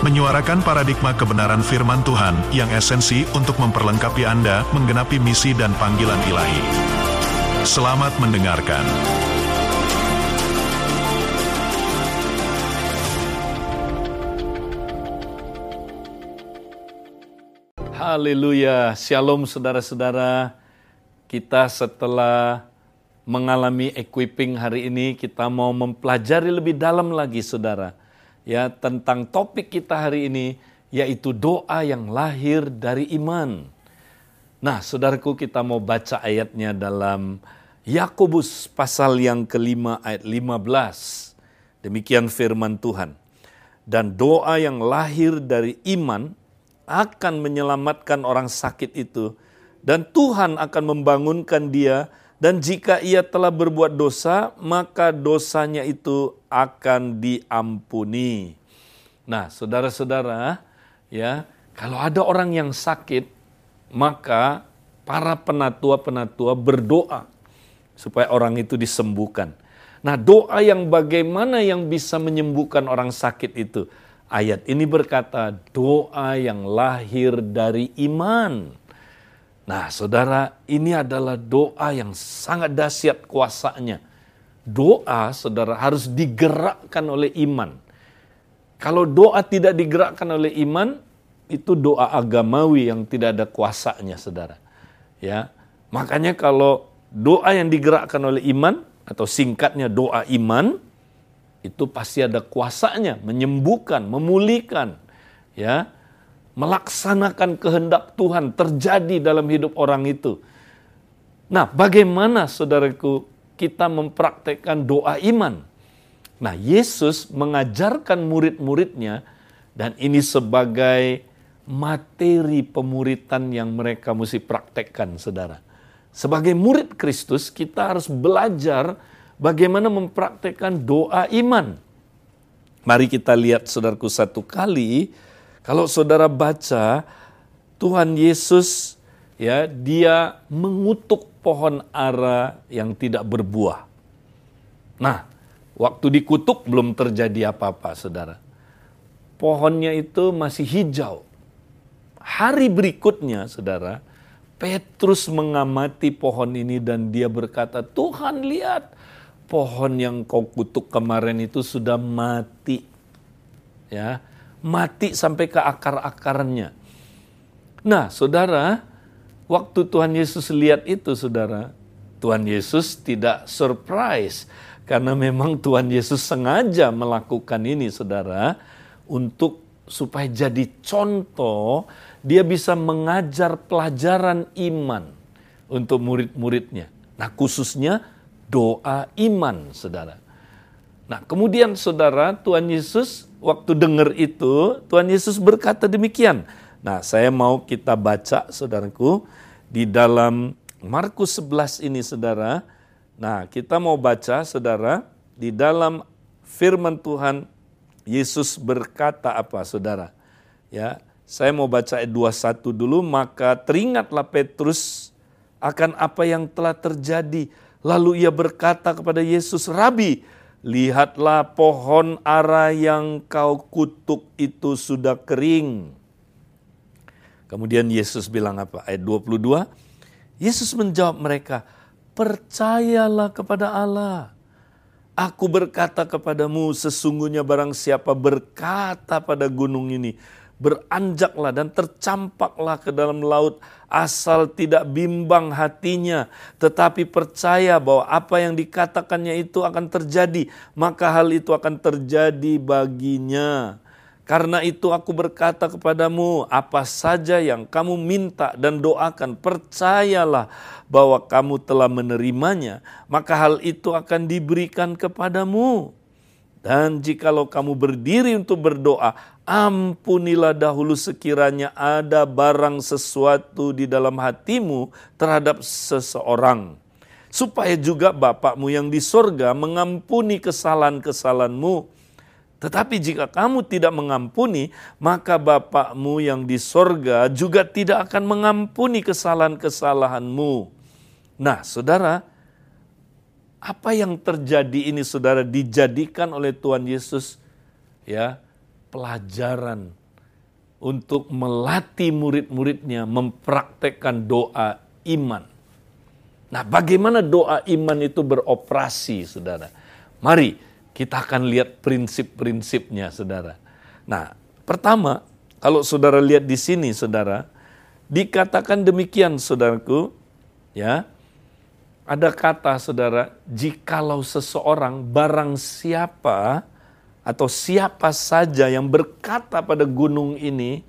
menyuarakan paradigma kebenaran firman Tuhan yang esensi untuk memperlengkapi Anda menggenapi misi dan panggilan ilahi. Selamat mendengarkan. Haleluya, Shalom saudara-saudara. Kita setelah mengalami equipping hari ini, kita mau mempelajari lebih dalam lagi saudara ya tentang topik kita hari ini yaitu doa yang lahir dari iman. Nah, saudaraku kita mau baca ayatnya dalam Yakobus pasal yang kelima ayat 15. Demikian firman Tuhan. Dan doa yang lahir dari iman akan menyelamatkan orang sakit itu dan Tuhan akan membangunkan dia dan jika ia telah berbuat dosa maka dosanya itu akan diampuni. Nah, saudara-saudara, ya, kalau ada orang yang sakit, maka para penatua-penatua berdoa supaya orang itu disembuhkan. Nah, doa yang bagaimana yang bisa menyembuhkan orang sakit itu? Ayat ini berkata, doa yang lahir dari iman. Nah, saudara, ini adalah doa yang sangat dahsyat kuasanya doa saudara harus digerakkan oleh iman. Kalau doa tidak digerakkan oleh iman, itu doa agamawi yang tidak ada kuasanya, saudara. Ya, makanya kalau doa yang digerakkan oleh iman atau singkatnya doa iman, itu pasti ada kuasanya, menyembuhkan, memulihkan, ya, melaksanakan kehendak Tuhan terjadi dalam hidup orang itu. Nah, bagaimana saudaraku kita mempraktekkan doa iman. Nah, Yesus mengajarkan murid-muridnya dan ini sebagai materi pemuritan yang mereka mesti praktekkan, saudara. Sebagai murid Kristus, kita harus belajar bagaimana mempraktekkan doa iman. Mari kita lihat saudaraku satu kali, kalau saudara baca, Tuhan Yesus ya dia mengutuk pohon ara yang tidak berbuah. Nah, waktu dikutuk belum terjadi apa-apa, saudara. Pohonnya itu masih hijau. Hari berikutnya, saudara, Petrus mengamati pohon ini dan dia berkata, Tuhan lihat, pohon yang kau kutuk kemarin itu sudah mati. Ya, mati sampai ke akar-akarnya. Nah, saudara, Waktu Tuhan Yesus lihat itu, saudara, Tuhan Yesus tidak surprise karena memang Tuhan Yesus sengaja melakukan ini, saudara, untuk supaya jadi contoh, dia bisa mengajar pelajaran iman untuk murid-muridnya. Nah, khususnya doa iman, saudara. Nah, kemudian saudara, Tuhan Yesus waktu dengar itu, Tuhan Yesus berkata demikian. Nah, saya mau kita baca, saudaraku, di dalam Markus 11 ini saudara. Nah, kita mau baca saudara di dalam firman Tuhan Yesus berkata apa saudara? Ya, saya mau baca ayat 21 dulu, maka teringatlah Petrus akan apa yang telah terjadi. Lalu ia berkata kepada Yesus, Rabi, lihatlah pohon ara yang kau kutuk itu sudah kering. Kemudian Yesus bilang apa? Ayat 22. Yesus menjawab mereka, percayalah kepada Allah. Aku berkata kepadamu, sesungguhnya barang siapa berkata pada gunung ini, beranjaklah dan tercampaklah ke dalam laut, asal tidak bimbang hatinya, tetapi percaya bahwa apa yang dikatakannya itu akan terjadi, maka hal itu akan terjadi baginya. Karena itu aku berkata kepadamu, apa saja yang kamu minta dan doakan, percayalah bahwa kamu telah menerimanya, maka hal itu akan diberikan kepadamu. Dan jikalau kamu berdiri untuk berdoa, ampunilah dahulu sekiranya ada barang sesuatu di dalam hatimu terhadap seseorang. Supaya juga Bapakmu yang di sorga mengampuni kesalahan-kesalahanmu. Tetapi jika kamu tidak mengampuni, maka Bapakmu yang di sorga juga tidak akan mengampuni kesalahan-kesalahanmu. Nah, saudara, apa yang terjadi ini saudara dijadikan oleh Tuhan Yesus ya pelajaran untuk melatih murid-muridnya mempraktekkan doa iman. Nah, bagaimana doa iman itu beroperasi, Saudara? Mari kita akan lihat prinsip-prinsipnya, Saudara. Nah, pertama, kalau Saudara lihat di sini, Saudara, dikatakan demikian, Saudaraku, ya ada kata saudara, jikalau seseorang barang siapa atau siapa saja yang berkata pada gunung ini,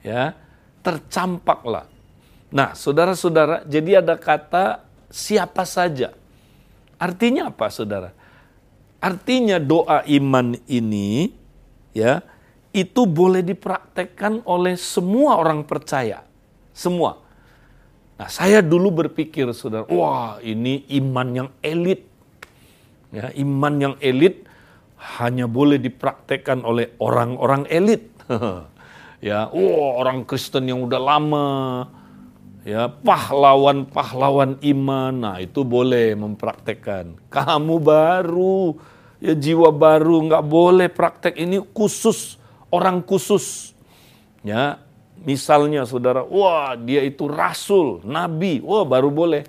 ya tercampaklah. Nah, saudara-saudara, jadi ada kata siapa saja. Artinya apa, saudara? Artinya doa iman ini, ya, itu boleh dipraktekkan oleh semua orang percaya, semua. Nah, saya dulu berpikir, saudara, wah ini iman yang elit. Ya, iman yang elit hanya boleh dipraktekkan oleh orang-orang elit. ya, wah orang Kristen yang udah lama, ya pahlawan-pahlawan iman, nah itu boleh mempraktekkan. Kamu baru, ya jiwa baru nggak boleh praktek ini khusus orang khusus. Ya, Misalnya saudara, wah dia itu rasul, nabi, wah baru boleh.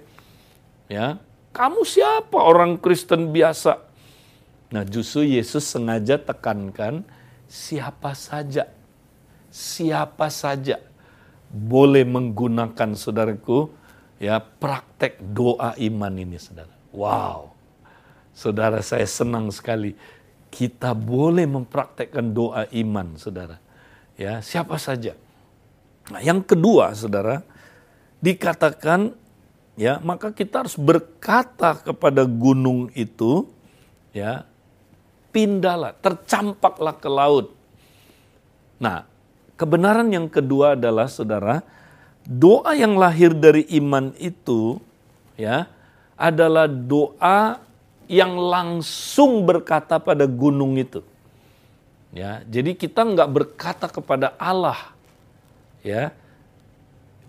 Ya, kamu siapa orang Kristen biasa? Nah justru Yesus sengaja tekankan siapa saja, siapa saja boleh menggunakan saudaraku ya praktek doa iman ini saudara. Wow, saudara saya senang sekali kita boleh mempraktekkan doa iman saudara. Ya siapa saja Nah, yang kedua, saudara, dikatakan ya maka kita harus berkata kepada gunung itu ya pindahlah tercampaklah ke laut. Nah kebenaran yang kedua adalah saudara doa yang lahir dari iman itu ya adalah doa yang langsung berkata pada gunung itu. Ya jadi kita nggak berkata kepada Allah ya.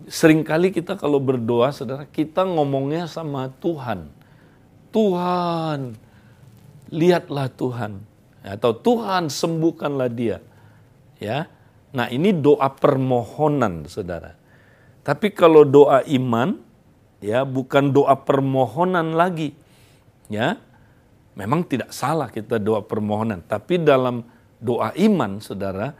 Seringkali kita kalau berdoa saudara kita ngomongnya sama Tuhan. Tuhan lihatlah Tuhan. Atau Tuhan sembuhkanlah dia. Ya. Nah ini doa permohonan saudara. Tapi kalau doa iman ya bukan doa permohonan lagi. Ya. Memang tidak salah kita doa permohonan. Tapi dalam doa iman saudara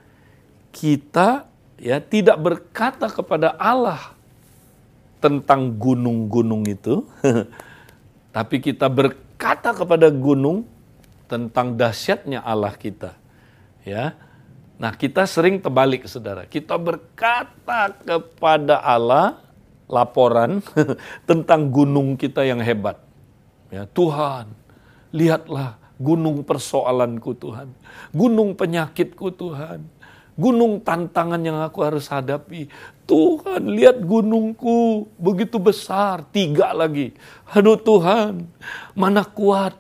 kita ya tidak berkata kepada Allah tentang gunung-gunung itu, tapi kita berkata kepada gunung tentang dahsyatnya Allah kita. Ya. Nah, kita sering terbalik Saudara. Kita berkata kepada Allah laporan tentang gunung kita yang hebat. Ya, Tuhan, lihatlah gunung persoalanku Tuhan. Gunung penyakitku Tuhan gunung tantangan yang aku harus hadapi. Tuhan, lihat gunungku begitu besar, tiga lagi. Aduh Tuhan, mana kuat.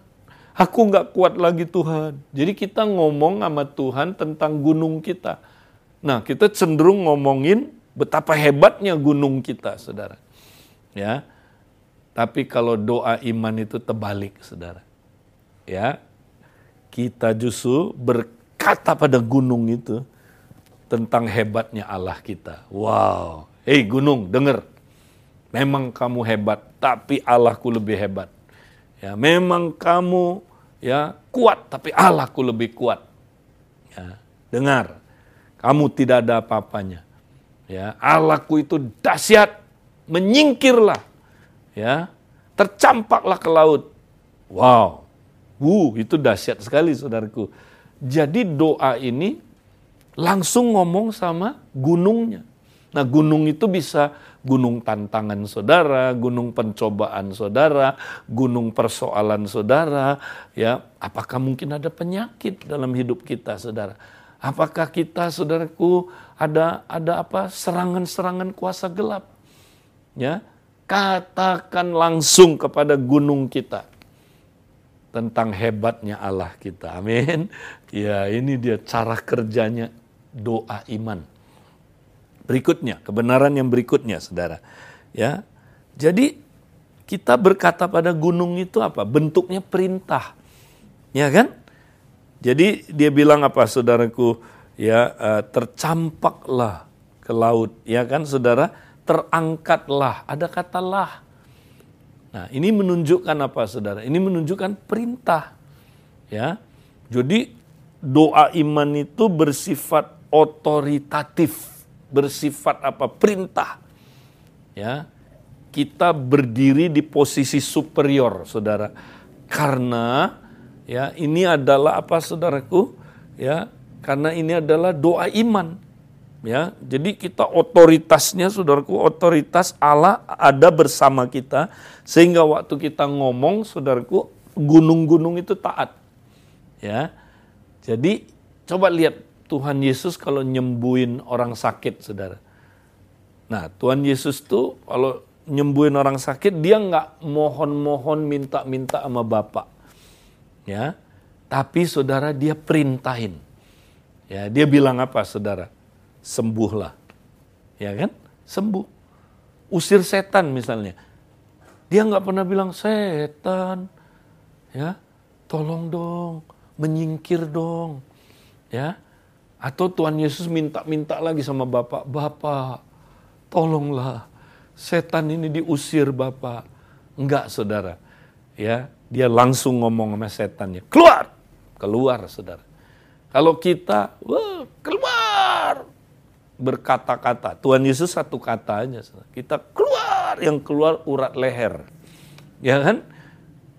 Aku nggak kuat lagi Tuhan. Jadi kita ngomong sama Tuhan tentang gunung kita. Nah, kita cenderung ngomongin betapa hebatnya gunung kita, saudara. Ya, tapi kalau doa iman itu terbalik, saudara. Ya, kita justru berkata pada gunung itu, tentang hebatnya Allah kita. Wow. Hei gunung, dengar. Memang kamu hebat, tapi Allahku lebih hebat. Ya, memang kamu ya kuat, tapi Allahku lebih kuat. Ya, dengar. Kamu tidak ada apa-apanya. Ya, Allahku itu dahsyat, menyingkirlah. Ya, tercampaklah ke laut. Wow. Wuh, itu dahsyat sekali saudaraku. Jadi doa ini langsung ngomong sama gunungnya. Nah, gunung itu bisa gunung tantangan saudara, gunung pencobaan saudara, gunung persoalan saudara, ya. Apakah mungkin ada penyakit dalam hidup kita, saudara? Apakah kita, saudaraku, ada ada apa? serangan-serangan kuasa gelap? Ya. Katakan langsung kepada gunung kita tentang hebatnya Allah kita. Amin. Ya, ini dia cara kerjanya doa iman berikutnya, kebenaran yang berikutnya, saudara. Ya, jadi kita berkata pada gunung itu apa? Bentuknya perintah, ya kan? Jadi dia bilang apa, saudaraku? Ya, uh, tercampaklah ke laut, ya kan, saudara? Terangkatlah, ada kata lah. Nah, ini menunjukkan apa, saudara? Ini menunjukkan perintah, ya. Jadi doa iman itu bersifat otoritatif bersifat apa perintah. Ya kita berdiri di posisi superior saudara. Karena ya ini adalah apa saudaraku? Ya karena ini adalah doa iman. Ya jadi kita otoritasnya saudaraku otoritas Allah ada bersama kita. Sehingga waktu kita ngomong saudaraku gunung-gunung itu taat. Ya jadi coba lihat Tuhan Yesus kalau nyembuhin orang sakit, saudara. Nah, Tuhan Yesus tuh kalau nyembuhin orang sakit, dia nggak mohon-mohon minta-minta sama Bapak. Ya, tapi saudara dia perintahin. Ya, dia bilang apa, saudara? Sembuhlah. Ya kan? Sembuh. Usir setan misalnya. Dia nggak pernah bilang setan, ya, tolong dong, menyingkir dong, ya atau Tuhan Yesus minta-minta lagi sama Bapak, Bapak, tolonglah setan ini diusir Bapak. Enggak, saudara. Ya, dia langsung ngomong sama setannya, keluar, keluar, saudara. Kalau kita, wah, keluar, berkata-kata. Tuhan Yesus satu kata aja. Kita keluar, yang keluar urat leher. Ya kan?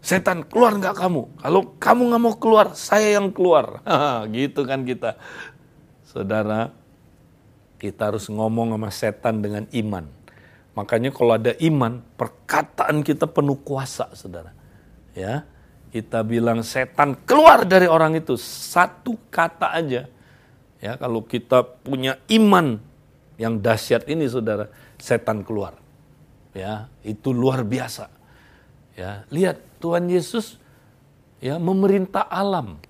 Setan keluar nggak kamu? Kalau kamu nggak mau keluar, saya yang keluar. gitu kan kita. Saudara, kita harus ngomong sama setan dengan iman. Makanya kalau ada iman, perkataan kita penuh kuasa, saudara. Ya, kita bilang setan keluar dari orang itu satu kata aja. Ya, kalau kita punya iman yang dahsyat ini, saudara, setan keluar. Ya, itu luar biasa. Ya, lihat Tuhan Yesus ya memerintah alam.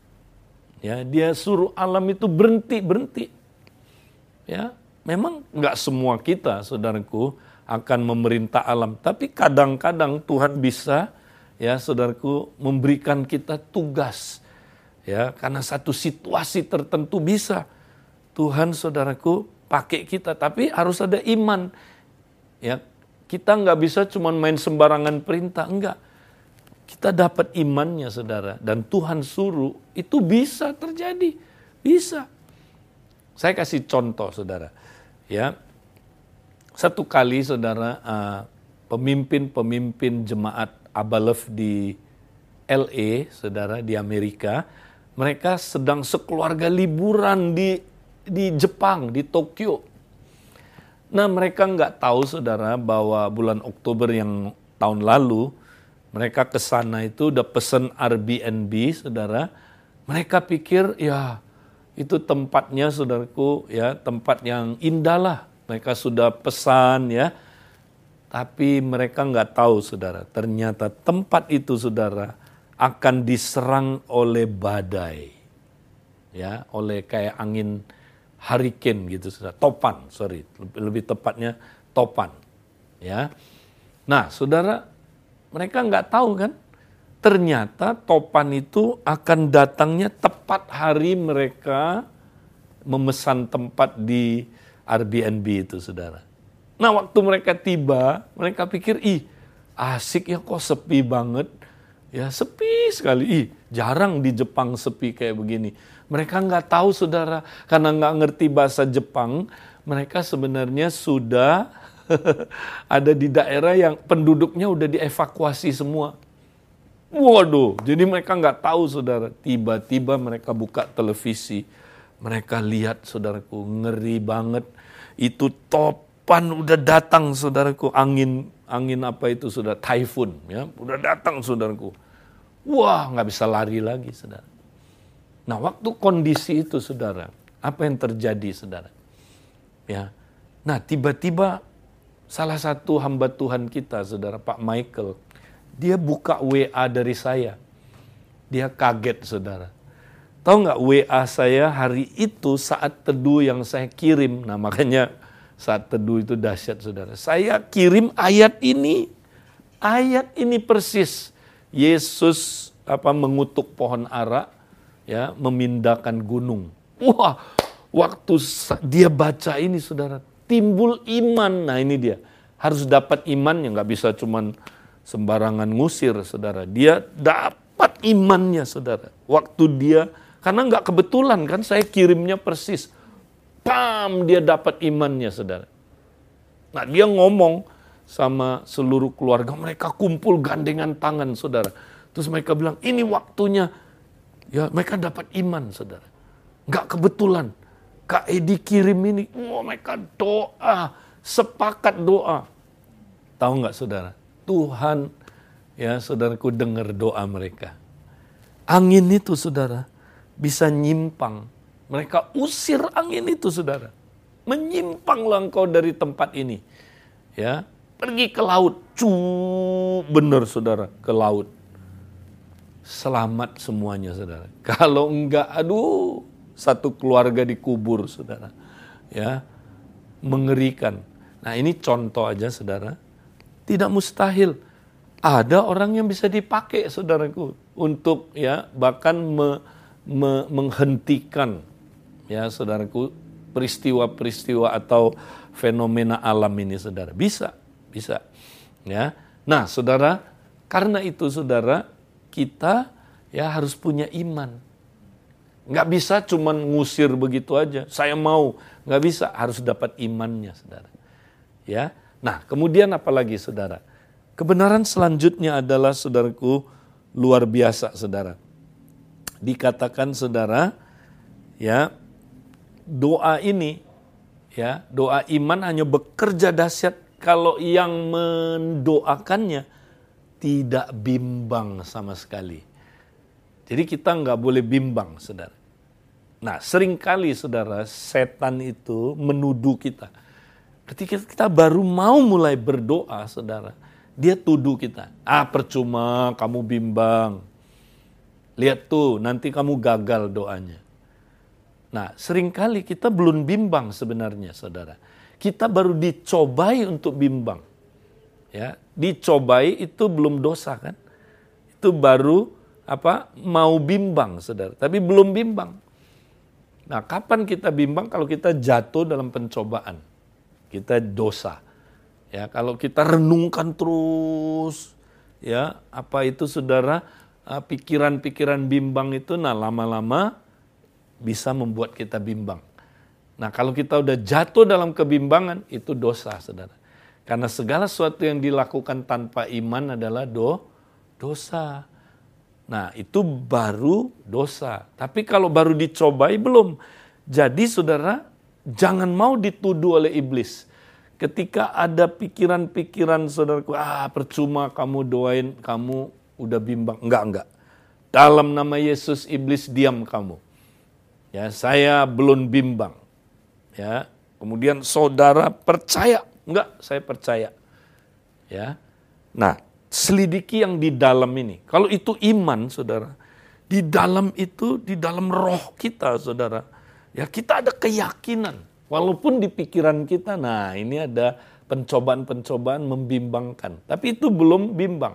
Ya, dia suruh alam itu berhenti, berhenti. Ya, memang nggak semua kita, saudaraku, akan memerintah alam, tapi kadang-kadang Tuhan bisa, ya, saudaraku, memberikan kita tugas. Ya, karena satu situasi tertentu bisa Tuhan, saudaraku, pakai kita, tapi harus ada iman. Ya, kita nggak bisa cuma main sembarangan perintah, enggak kita dapat imannya saudara dan Tuhan suruh itu bisa terjadi. Bisa. Saya kasih contoh saudara ya. Satu kali saudara uh, pemimpin-pemimpin jemaat Abalef di LA saudara di Amerika mereka sedang sekeluarga liburan di di Jepang di Tokyo. Nah mereka nggak tahu saudara bahwa bulan Oktober yang tahun lalu mereka ke sana itu udah pesen Airbnb, saudara. Mereka pikir ya itu tempatnya, saudaraku, ya tempat yang indah lah. Mereka sudah pesan ya. Tapi mereka nggak tahu, saudara. Ternyata tempat itu, saudara, akan diserang oleh badai. Ya, oleh kayak angin hurricane gitu, saudara. Topan, sorry. Lebih, lebih tepatnya topan. Ya. Nah, saudara, mereka nggak tahu kan? Ternyata topan itu akan datangnya tepat hari mereka memesan tempat di Airbnb itu, saudara. Nah, waktu mereka tiba, mereka pikir, ih, asik ya kok sepi banget. Ya, sepi sekali. Ih, jarang di Jepang sepi kayak begini. Mereka nggak tahu, saudara, karena nggak ngerti bahasa Jepang, mereka sebenarnya sudah ada di daerah yang penduduknya udah dievakuasi semua. Waduh, jadi mereka nggak tahu saudara. Tiba-tiba mereka buka televisi, mereka lihat saudaraku ngeri banget. Itu top depan udah datang saudaraku. Angin angin apa itu sudah typhoon ya. Udah datang saudaraku. Wah nggak bisa lari lagi saudara. Nah waktu kondisi itu saudara apa yang terjadi saudara? Ya. Nah tiba-tiba salah satu hamba Tuhan kita saudara Pak Michael dia buka WA dari saya dia kaget saudara tahu nggak WA saya hari itu saat teduh yang saya kirim nah makanya saat teduh itu dahsyat saudara. Saya kirim ayat ini, ayat ini persis. Yesus apa mengutuk pohon ara, ya memindahkan gunung. Wah, waktu dia baca ini saudara, timbul iman. Nah ini dia, harus dapat iman yang nggak bisa cuman sembarangan ngusir saudara. Dia dapat imannya saudara. Waktu dia, karena nggak kebetulan kan saya kirimnya persis pam dia dapat imannya saudara. Nah dia ngomong sama seluruh keluarga mereka kumpul gandengan tangan saudara. Terus mereka bilang ini waktunya ya mereka dapat iman saudara. Gak kebetulan Kak Edi kirim ini, wah mereka doa, sepakat doa. Tahu nggak saudara? Tuhan ya saudaraku dengar doa mereka. Angin itu saudara bisa nyimpang mereka usir angin itu, saudara. Menyimpanglah engkau dari tempat ini. Ya, pergi ke laut. Cu, benar saudara, ke laut. Selamat semuanya, saudara. Kalau enggak, aduh, satu keluarga dikubur, saudara. Ya, mengerikan. Nah, ini contoh aja, saudara. Tidak mustahil ada orang yang bisa dipakai, saudaraku, untuk ya bahkan me, me, menghentikan ya saudaraku peristiwa-peristiwa atau fenomena alam ini saudara bisa bisa ya nah saudara karena itu saudara kita ya harus punya iman nggak bisa cuman ngusir begitu aja. Saya mau. Nggak bisa. Harus dapat imannya saudara. Ya. Nah kemudian apalagi saudara? Kebenaran selanjutnya adalah saudaraku luar biasa saudara. Dikatakan saudara ya doa ini ya, doa iman hanya bekerja dahsyat kalau yang mendoakannya tidak bimbang sama sekali. Jadi kita nggak boleh bimbang, saudara. Nah, sering kali saudara, setan itu menuduh kita. Ketika kita baru mau mulai berdoa, saudara, dia tuduh kita. Ah, percuma kamu bimbang. Lihat tuh, nanti kamu gagal doanya. Nah, sering kali kita belum bimbang sebenarnya, saudara. Kita baru dicobai untuk bimbang. Ya, dicobai itu belum dosa kan? Itu baru apa? Mau bimbang, saudara. Tapi belum bimbang. Nah, kapan kita bimbang kalau kita jatuh dalam pencobaan? Kita dosa. Ya, kalau kita renungkan terus ya, apa itu saudara? Ah, pikiran-pikiran bimbang itu nah lama-lama bisa membuat kita bimbang. Nah, kalau kita udah jatuh dalam kebimbangan, itu dosa, saudara. Karena segala sesuatu yang dilakukan tanpa iman adalah do, dosa. Nah, itu baru dosa. Tapi kalau baru dicobai, belum. Jadi, saudara, jangan mau dituduh oleh iblis. Ketika ada pikiran-pikiran saudaraku, ah percuma kamu doain, kamu udah bimbang. Enggak, enggak. Dalam nama Yesus, iblis diam kamu Ya, saya belum bimbang. Ya, kemudian saudara percaya? Enggak, saya percaya. Ya. Nah, selidiki yang di dalam ini. Kalau itu iman, Saudara, di dalam itu, di dalam roh kita, Saudara, ya kita ada keyakinan. Walaupun di pikiran kita, nah ini ada pencobaan-pencobaan membimbangkan. Tapi itu belum bimbang.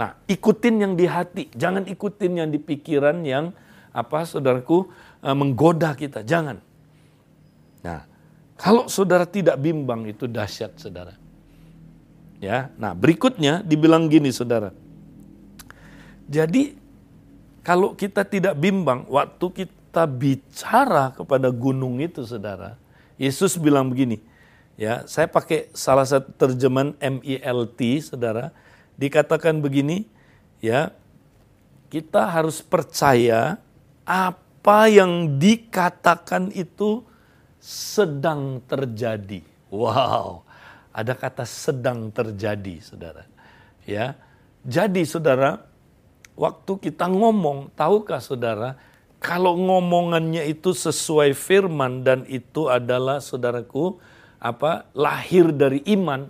Nah, ikutin yang di hati, jangan ikutin yang di pikiran yang apa saudaraku uh, menggoda kita. Jangan. Nah, kalau saudara tidak bimbang itu dahsyat saudara. Ya, nah berikutnya dibilang gini saudara. Jadi kalau kita tidak bimbang waktu kita bicara kepada gunung itu saudara, Yesus bilang begini, ya saya pakai salah satu terjemahan MILT saudara, dikatakan begini, ya kita harus percaya apa yang dikatakan itu sedang terjadi. Wow, ada kata sedang terjadi, saudara. Ya, jadi saudara, waktu kita ngomong, tahukah saudara, kalau ngomongannya itu sesuai firman dan itu adalah saudaraku apa lahir dari iman,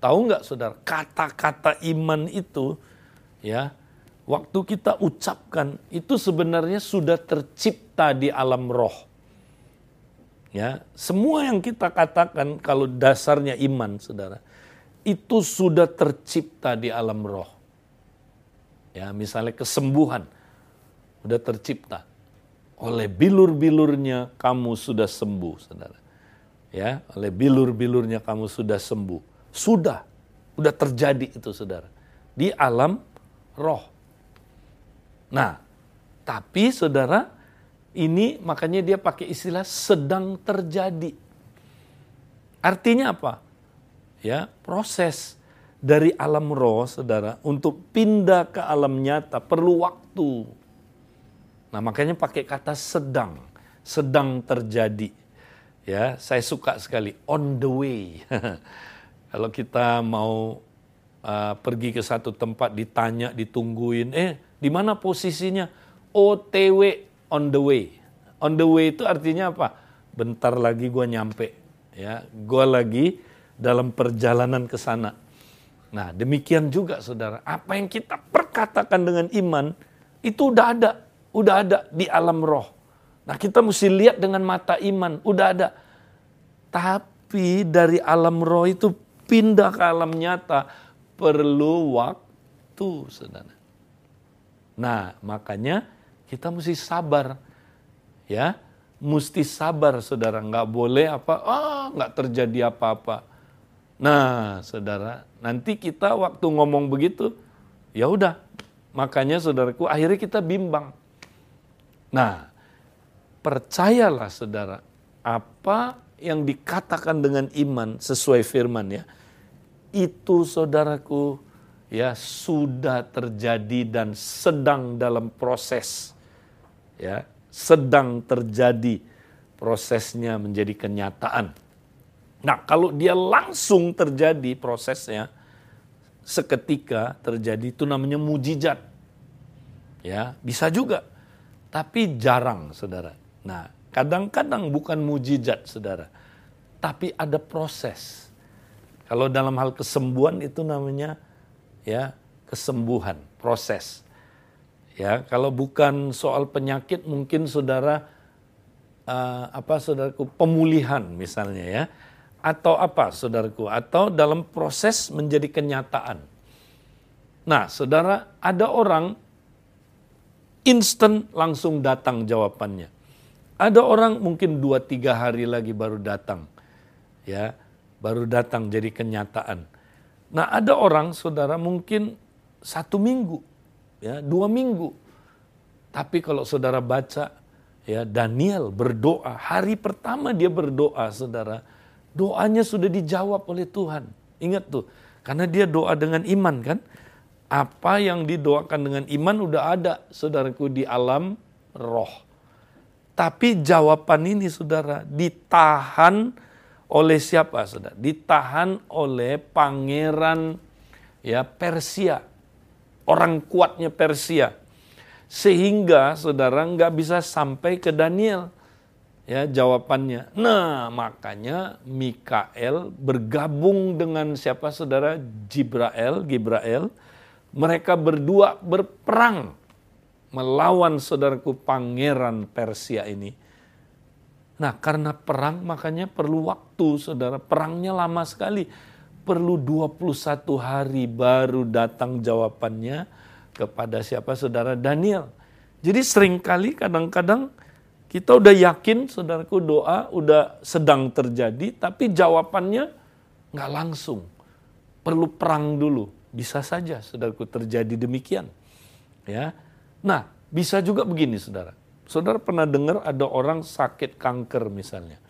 tahu nggak saudara? Kata-kata iman itu, ya, waktu kita ucapkan itu sebenarnya sudah tercipta di alam roh. Ya, semua yang kita katakan kalau dasarnya iman, saudara, itu sudah tercipta di alam roh. Ya, misalnya kesembuhan sudah tercipta. Oleh bilur-bilurnya kamu sudah sembuh, saudara. Ya, oleh bilur-bilurnya kamu sudah sembuh. Sudah, sudah terjadi itu, saudara. Di alam roh. Nah, tapi saudara, ini makanya dia pakai istilah sedang terjadi. Artinya apa? Ya, proses dari alam roh, saudara, untuk pindah ke alam nyata perlu waktu. Nah, makanya pakai kata sedang, sedang terjadi. Ya, saya suka sekali on the way. Kalau kita mau uh, pergi ke satu tempat ditanya, ditungguin, eh di mana posisinya? OTW on the way. On the way itu artinya apa? Bentar lagi gue nyampe. Ya, gue lagi dalam perjalanan ke sana. Nah, demikian juga saudara. Apa yang kita perkatakan dengan iman itu udah ada, udah ada di alam roh. Nah, kita mesti lihat dengan mata iman, udah ada. Tapi dari alam roh itu pindah ke alam nyata perlu waktu, saudara. Nah, makanya kita mesti sabar. Ya, mesti sabar saudara. Nggak boleh apa, ah nggak terjadi apa-apa. Nah, saudara, nanti kita waktu ngomong begitu, ya udah. Makanya saudaraku, akhirnya kita bimbang. Nah, percayalah saudara, apa yang dikatakan dengan iman sesuai firman ya, itu saudaraku ya sudah terjadi dan sedang dalam proses ya sedang terjadi prosesnya menjadi kenyataan. Nah, kalau dia langsung terjadi prosesnya seketika terjadi itu namanya mujizat. Ya, bisa juga. Tapi jarang, Saudara. Nah, kadang-kadang bukan mujizat, Saudara. Tapi ada proses. Kalau dalam hal kesembuhan itu namanya ya kesembuhan, proses. Ya, kalau bukan soal penyakit mungkin saudara uh, apa saudaraku pemulihan misalnya ya. Atau apa saudaraku atau dalam proses menjadi kenyataan. Nah, saudara, ada orang instan langsung datang jawabannya. Ada orang mungkin dua tiga hari lagi baru datang. Ya, baru datang jadi kenyataan. Nah ada orang saudara mungkin satu minggu, ya dua minggu. Tapi kalau saudara baca ya Daniel berdoa hari pertama dia berdoa saudara doanya sudah dijawab oleh Tuhan. Ingat tuh karena dia doa dengan iman kan. Apa yang didoakan dengan iman udah ada saudaraku di alam roh. Tapi jawaban ini saudara ditahan oleh siapa saudara? Ditahan oleh pangeran ya Persia. Orang kuatnya Persia. Sehingga saudara nggak bisa sampai ke Daniel. Ya jawabannya. Nah makanya Mikael bergabung dengan siapa saudara? Jibrael, Gibrael. Mereka berdua berperang melawan saudaraku pangeran Persia ini Nah karena perang makanya perlu waktu saudara. Perangnya lama sekali. Perlu 21 hari baru datang jawabannya kepada siapa saudara Daniel. Jadi sering kali kadang-kadang kita udah yakin saudaraku doa udah sedang terjadi tapi jawabannya nggak langsung. Perlu perang dulu. Bisa saja saudaraku terjadi demikian. Ya. Nah, bisa juga begini saudara Saudara pernah dengar ada orang sakit kanker misalnya.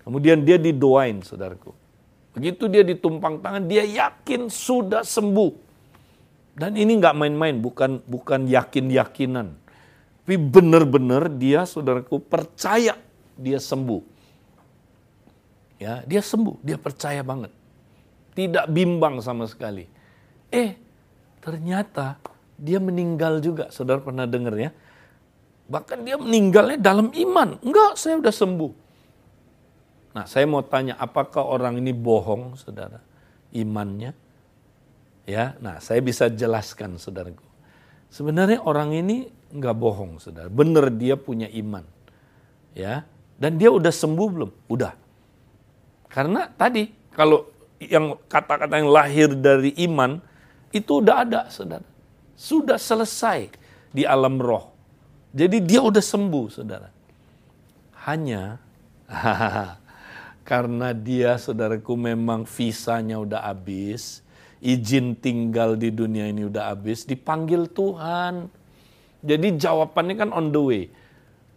Kemudian dia didoain, saudaraku. Begitu dia ditumpang tangan, dia yakin sudah sembuh. Dan ini nggak main-main, bukan bukan yakin-yakinan. Tapi benar-benar dia, saudaraku, percaya dia sembuh. Ya, dia sembuh, dia percaya banget. Tidak bimbang sama sekali. Eh, ternyata dia meninggal juga. Saudara pernah dengar ya? Bahkan dia meninggalnya dalam iman. Enggak, saya udah sembuh. Nah, saya mau tanya, apakah orang ini bohong, saudara? Imannya? Ya, nah saya bisa jelaskan, saudaraku. Sebenarnya orang ini nggak bohong, saudara. Benar dia punya iman. Ya, dan dia udah sembuh belum? Udah. Karena tadi kalau yang kata-kata yang lahir dari iman itu udah ada, saudara. Sudah selesai di alam roh. Jadi dia udah sembuh, saudara. Hanya karena dia, saudaraku, memang visanya udah habis, izin tinggal di dunia ini udah habis, dipanggil Tuhan. Jadi jawabannya kan on the way.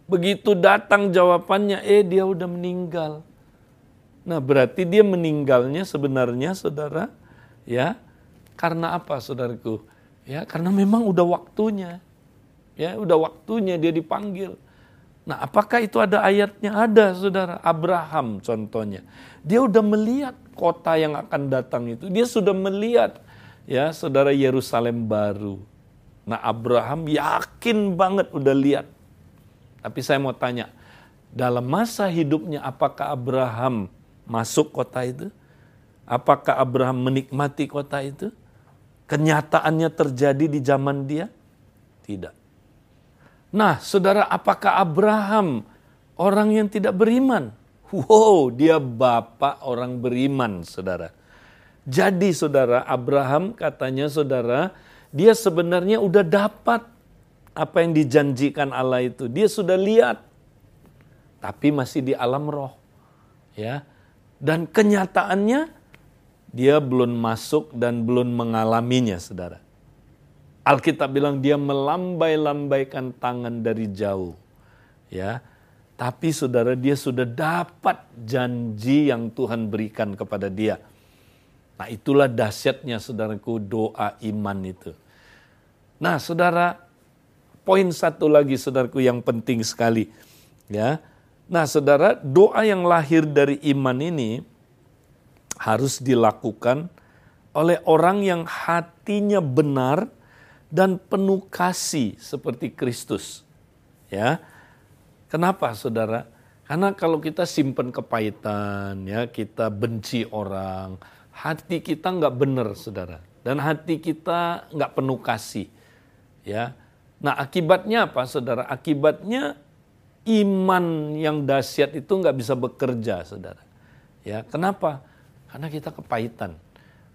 Begitu datang jawabannya, eh dia udah meninggal. Nah berarti dia meninggalnya sebenarnya saudara, ya karena apa saudaraku? Ya karena memang udah waktunya. Ya, udah waktunya dia dipanggil. Nah, apakah itu ada ayatnya? Ada, Saudara. Abraham contohnya. Dia udah melihat kota yang akan datang itu. Dia sudah melihat ya, Saudara Yerusalem baru. Nah, Abraham yakin banget udah lihat. Tapi saya mau tanya, dalam masa hidupnya apakah Abraham masuk kota itu? Apakah Abraham menikmati kota itu? Kenyataannya terjadi di zaman dia? Tidak. Nah, saudara, apakah Abraham orang yang tidak beriman? Wow, dia bapak orang beriman, saudara. Jadi, saudara, Abraham katanya, saudara, dia sebenarnya udah dapat apa yang dijanjikan Allah itu. Dia sudah lihat, tapi masih di alam roh, ya. Dan kenyataannya dia belum masuk dan belum mengalaminya, saudara. Alkitab bilang dia melambai-lambaikan tangan dari jauh. Ya. Tapi saudara dia sudah dapat janji yang Tuhan berikan kepada dia. Nah itulah dahsyatnya saudaraku doa iman itu. Nah saudara, poin satu lagi saudaraku yang penting sekali. ya. Nah saudara, doa yang lahir dari iman ini harus dilakukan oleh orang yang hatinya benar dan penuh kasih seperti Kristus. Ya. Kenapa Saudara? Karena kalau kita simpan kepahitan, ya, kita benci orang, hati kita nggak benar, Saudara. Dan hati kita nggak penuh kasih. Ya. Nah, akibatnya apa, Saudara? Akibatnya iman yang dahsyat itu nggak bisa bekerja, Saudara. Ya, kenapa? Karena kita kepahitan.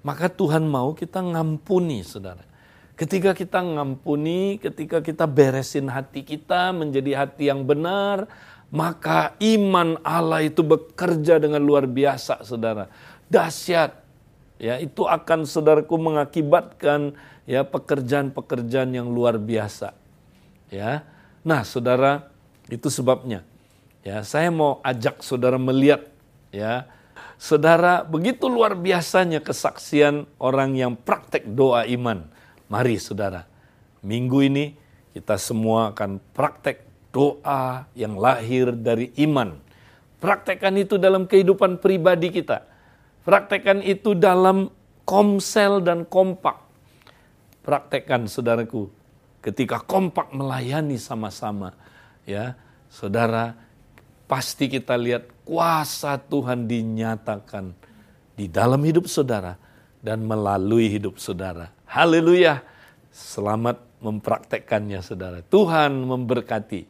Maka Tuhan mau kita ngampuni, Saudara Ketika kita ngampuni, ketika kita beresin hati kita menjadi hati yang benar, maka iman Allah itu bekerja dengan luar biasa, saudara. Dahsyat. Ya, itu akan saudaraku mengakibatkan ya pekerjaan-pekerjaan yang luar biasa. Ya. Nah, saudara, itu sebabnya. Ya, saya mau ajak saudara melihat ya. Saudara, begitu luar biasanya kesaksian orang yang praktek doa iman Mari saudara, minggu ini kita semua akan praktek doa yang lahir dari iman. Praktekkan itu dalam kehidupan pribadi kita. Praktekkan itu dalam komsel dan kompak. Praktekkan saudaraku ketika kompak melayani sama-sama. Ya, saudara, pasti kita lihat kuasa Tuhan dinyatakan di dalam hidup saudara dan melalui hidup saudara. Haleluya. Selamat mempraktekkannya saudara. Tuhan memberkati.